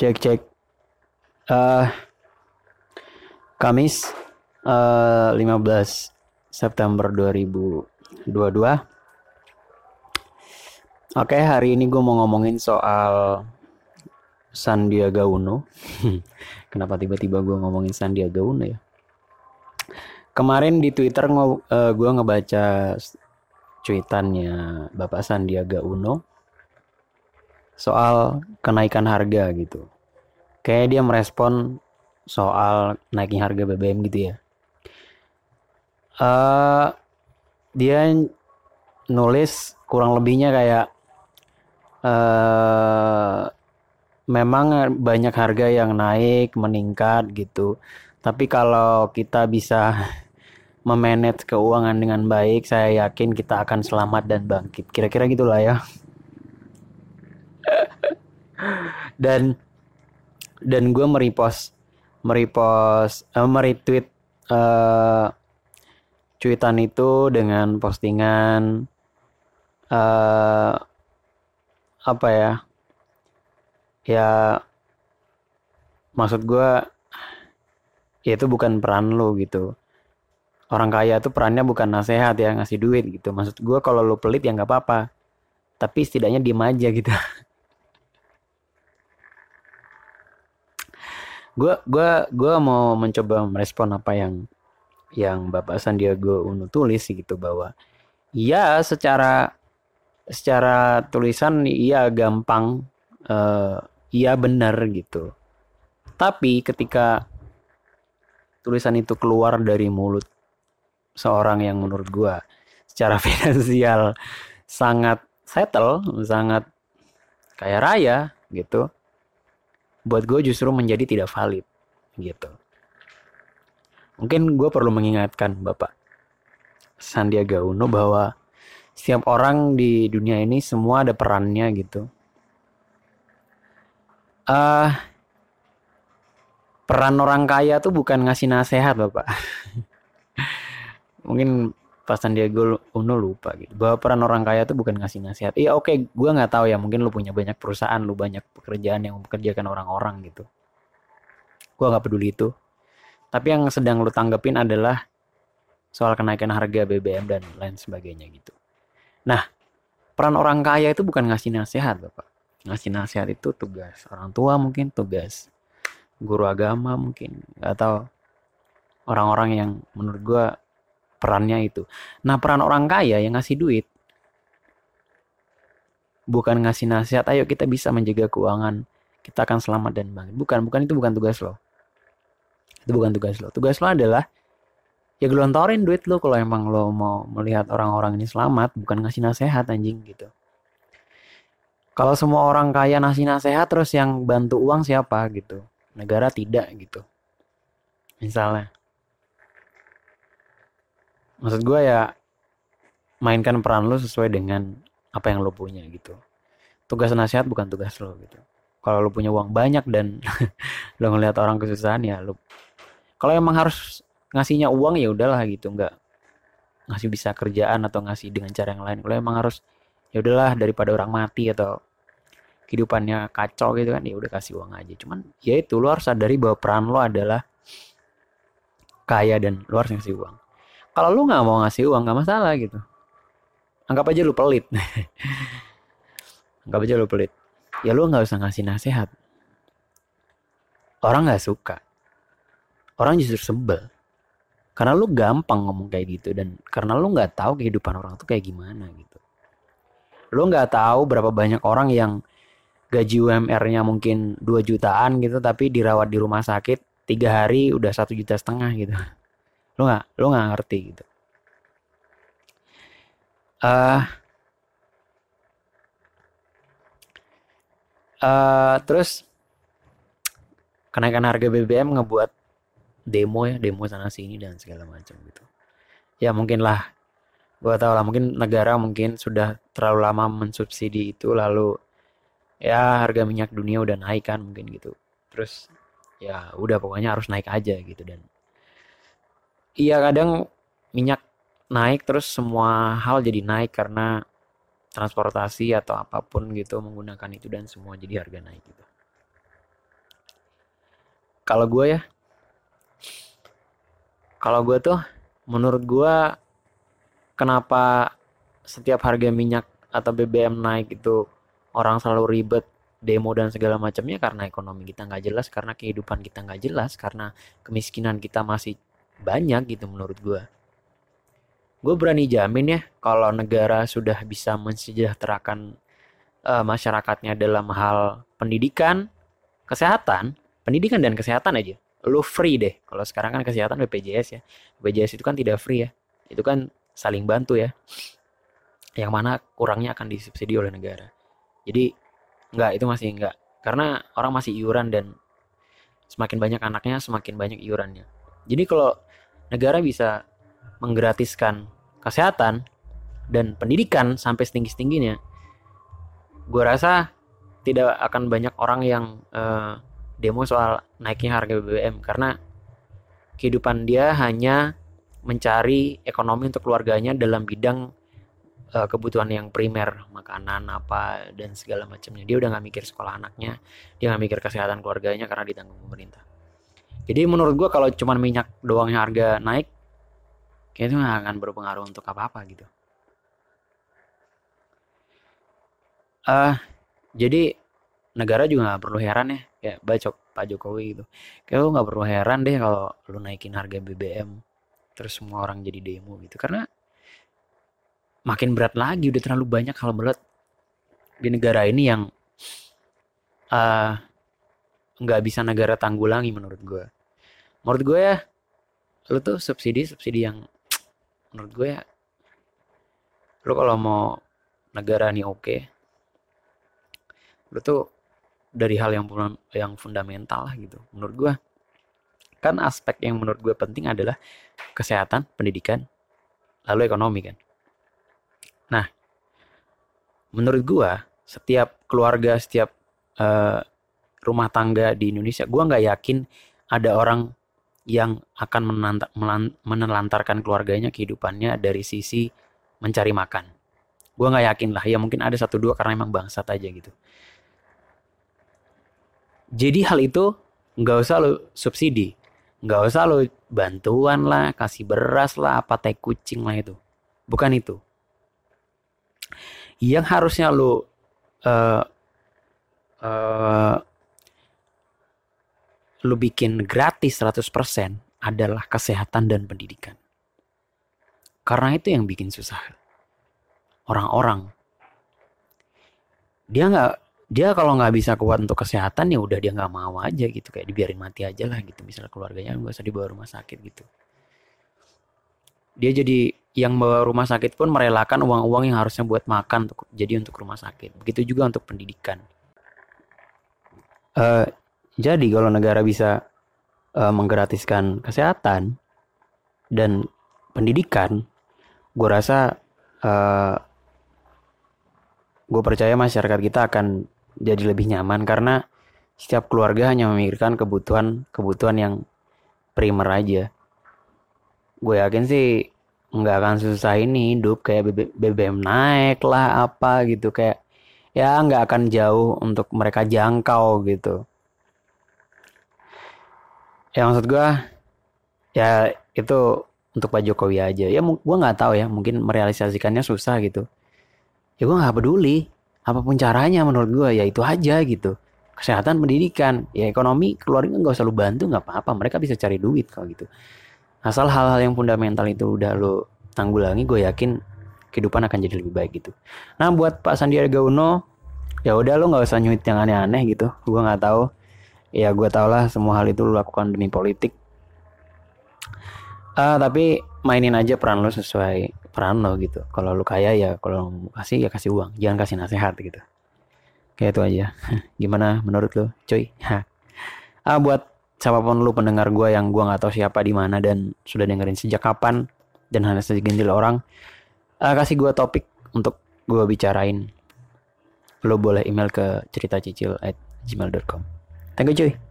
Cek cek. Eh Kamis eh 15 September 2022. Oke, hari ini gue mau ngomongin soal Sandiaga Uno. Kenapa tiba-tiba gue ngomongin Sandiaga Uno ya? Kemarin di Twitter uh, gue ngebaca cuitannya Bapak Sandiaga Uno soal kenaikan harga gitu. Kayak dia merespon soal naiknya harga BBM gitu ya. Uh, dia nulis kurang lebihnya kayak uh, memang banyak harga yang naik meningkat gitu. Tapi kalau kita bisa memanage keuangan dengan baik, saya yakin kita akan selamat dan bangkit. Kira-kira gitulah ya. Dan dan gue merepost merepost uh, meretweet uh, cuitan itu dengan postingan uh, apa ya? Ya maksud gue ya itu bukan peran lo gitu. Orang kaya tuh perannya bukan nasehat ya ngasih duit gitu. Maksud gue kalau lo pelit ya nggak apa-apa. Tapi setidaknya diem aja gitu gue gua gua mau mencoba merespon apa yang yang Bapak Sandiaga Uno tulis gitu bahwa ya secara secara tulisan iya gampang uh, iya benar gitu. Tapi ketika tulisan itu keluar dari mulut seorang yang menurut gue secara finansial sangat settle sangat kaya raya gitu buat gue justru menjadi tidak valid gitu. Mungkin gue perlu mengingatkan Bapak Sandiaga Uno bahwa setiap orang di dunia ini semua ada perannya gitu. Uh, peran orang kaya tuh bukan ngasih nasihat Bapak. Mungkin pas Sandiaga Uno lupa gitu. Bahwa peran orang kaya itu bukan ngasih nasihat. Iya oke okay, gue nggak tahu ya mungkin lu punya banyak perusahaan lu banyak pekerjaan yang mempekerjakan orang-orang gitu. Gue nggak peduli itu. Tapi yang sedang lu tanggepin adalah soal kenaikan harga BBM dan lain sebagainya gitu. Nah peran orang kaya itu bukan ngasih nasihat bapak. Ngasih nasihat itu tugas orang tua mungkin tugas guru agama mungkin atau orang-orang yang menurut gue perannya itu. Nah peran orang kaya yang ngasih duit bukan ngasih nasihat, ayo kita bisa menjaga keuangan, kita akan selamat dan bangkit. Bukan, bukan itu bukan tugas lo. Itu bukan tugas lo. Tugas lo adalah ya gelontorin duit lo kalau emang lo mau melihat orang-orang ini selamat, bukan ngasih nasihat anjing gitu. Kalau semua orang kaya ngasih nasihat terus yang bantu uang siapa gitu? Negara tidak gitu. Misalnya maksud gue ya mainkan peran lo sesuai dengan apa yang lo punya gitu. Tugas nasihat bukan tugas lo gitu. Kalau lo punya uang banyak dan lo ngelihat orang kesusahan ya lo kalau emang harus ngasihnya uang ya udahlah gitu. Nggak ngasih bisa kerjaan atau ngasih dengan cara yang lain. Kalau emang harus ya udahlah daripada orang mati atau kehidupannya kacau gitu kan ya udah kasih uang aja. Cuman ya itu lo harus sadari bahwa peran lo adalah kaya dan lo harus ngasih uang kalau lu nggak mau ngasih uang nggak masalah gitu. Anggap aja lu pelit. Anggap aja lu pelit. Ya lu nggak usah ngasih nasihat. Orang nggak suka. Orang justru sebel. Karena lu gampang ngomong kayak gitu dan karena lu nggak tahu kehidupan orang tuh kayak gimana gitu. Lu nggak tahu berapa banyak orang yang gaji UMR-nya mungkin 2 jutaan gitu tapi dirawat di rumah sakit tiga hari udah satu juta setengah gitu lu nggak lu nggak ngerti gitu. Uh, uh, terus kenaikan harga BBM ngebuat demo ya demo sana sini dan segala macam gitu. Ya mungkin lah gue tau lah mungkin negara mungkin sudah terlalu lama mensubsidi itu lalu ya harga minyak dunia udah naik kan mungkin gitu. Terus ya udah pokoknya harus naik aja gitu dan iya kadang minyak naik terus semua hal jadi naik karena transportasi atau apa pun gitu menggunakan itu dan semua jadi harga naik gitu. kalau gue ya kalau gue tuh menurut gue kenapa setiap harga minyak atau BBM naik itu orang selalu ribet demo dan segala macamnya karena ekonomi kita nggak jelas karena kehidupan kita nggak jelas karena kemiskinan kita masih banyak gitu menurut gue gue berani jamin ya kalau negara sudah bisa mensejahterakan uh, masyarakatnya dalam hal pendidikan kesehatan pendidikan dan kesehatan aja. Lu free deh. Kalau sekarang kan kesehatan BPJS ya. BPJS itu kan tidak free ya. Itu kan saling bantu ya. Yang mana kurangnya akan disubsidi oleh negara. Jadi Enggak, itu masih enggak. Karena orang masih iuran dan semakin banyak anaknya semakin banyak iurannya. Jadi kalau negara bisa menggratiskan kesehatan dan pendidikan sampai setinggi-tingginya, gue rasa tidak akan banyak orang yang uh, demo soal naiknya harga BBM karena kehidupan dia hanya mencari ekonomi untuk keluarganya dalam bidang uh, kebutuhan yang primer makanan apa dan segala macamnya. Dia udah nggak mikir sekolah anaknya dia nggak mikir kesehatan keluarganya karena ditanggung pemerintah jadi menurut gue kalau cuma minyak doang harga naik kayaknya nggak akan berpengaruh untuk apa apa gitu. Uh, jadi negara juga nggak perlu heran ya kayak bacok Pak Jokowi gitu. Kayak lu nggak perlu heran deh kalau lu naikin harga BBM terus semua orang jadi demo gitu. Karena makin berat lagi udah terlalu banyak hal berat di negara ini yang uh, nggak bisa negara tanggulangi menurut gue menurut gue ya lu tuh subsidi subsidi yang menurut gue ya lu kalau mau negara nih oke okay, lu tuh dari hal yang yang fundamental lah gitu. Menurut gue kan aspek yang menurut gue penting adalah kesehatan pendidikan lalu ekonomi kan. Nah, menurut gua setiap keluarga, setiap uh, rumah tangga di Indonesia, gua nggak yakin ada orang yang akan menelantarkan keluarganya kehidupannya dari sisi mencari makan. Gua nggak yakin lah, ya mungkin ada satu dua karena emang bangsat aja gitu. Jadi hal itu nggak usah lo subsidi, nggak usah lo bantuan lah, kasih beras lah, apa teh kucing lah itu. Bukan itu yang harusnya lu uh, uh, lu bikin gratis 100% adalah kesehatan dan pendidikan. Karena itu yang bikin susah. Orang-orang dia nggak dia kalau nggak bisa kuat untuk kesehatan ya udah dia nggak mau aja gitu kayak dibiarin mati aja lah gitu misalnya keluarganya nggak usah dibawa rumah sakit gitu dia jadi yang bawa rumah sakit pun merelakan uang-uang yang harusnya buat makan untuk jadi untuk rumah sakit. Begitu juga untuk pendidikan. Uh, jadi kalau negara bisa uh, menggratiskan kesehatan dan pendidikan, gue rasa uh, gue percaya masyarakat kita akan jadi lebih nyaman karena setiap keluarga hanya memikirkan kebutuhan kebutuhan yang primer aja. Gue yakin sih nggak akan susah ini hidup kayak BBM naik lah apa gitu kayak ya nggak akan jauh untuk mereka jangkau gitu ya maksud gue ya itu untuk Pak Jokowi aja. Ya gue nggak tahu ya mungkin merealisasikannya susah gitu. Ya gue nggak peduli apa pun caranya menurut gue ya itu aja gitu. Kesehatan pendidikan ya ekonomi keluarga nggak usah lu bantu nggak apa-apa. Mereka bisa cari duit kalau gitu. Asal hal-hal yang fundamental itu udah lo tanggulangi gue yakin kehidupan akan jadi lebih baik gitu. Nah buat Pak Sandiaga Uno ya udah lo nggak usah nyuit yang aneh-aneh gitu. Gue nggak tahu ya gue tau lah semua hal itu lo lakukan demi politik. Uh, tapi mainin aja peran lo sesuai peran lo gitu. Kalau lo kaya ya kalau kasih ya kasih uang. Jangan kasih nasihat gitu. Kayak itu aja. Gimana menurut lo cuy? Ah buat siapa pun lu pendengar gue yang gue nggak tahu siapa di mana dan sudah dengerin sejak kapan dan hanya segelintir orang uh, kasih gue topik untuk gue bicarain. Lo boleh email ke cerita cicil at gmail.com thank you chơi.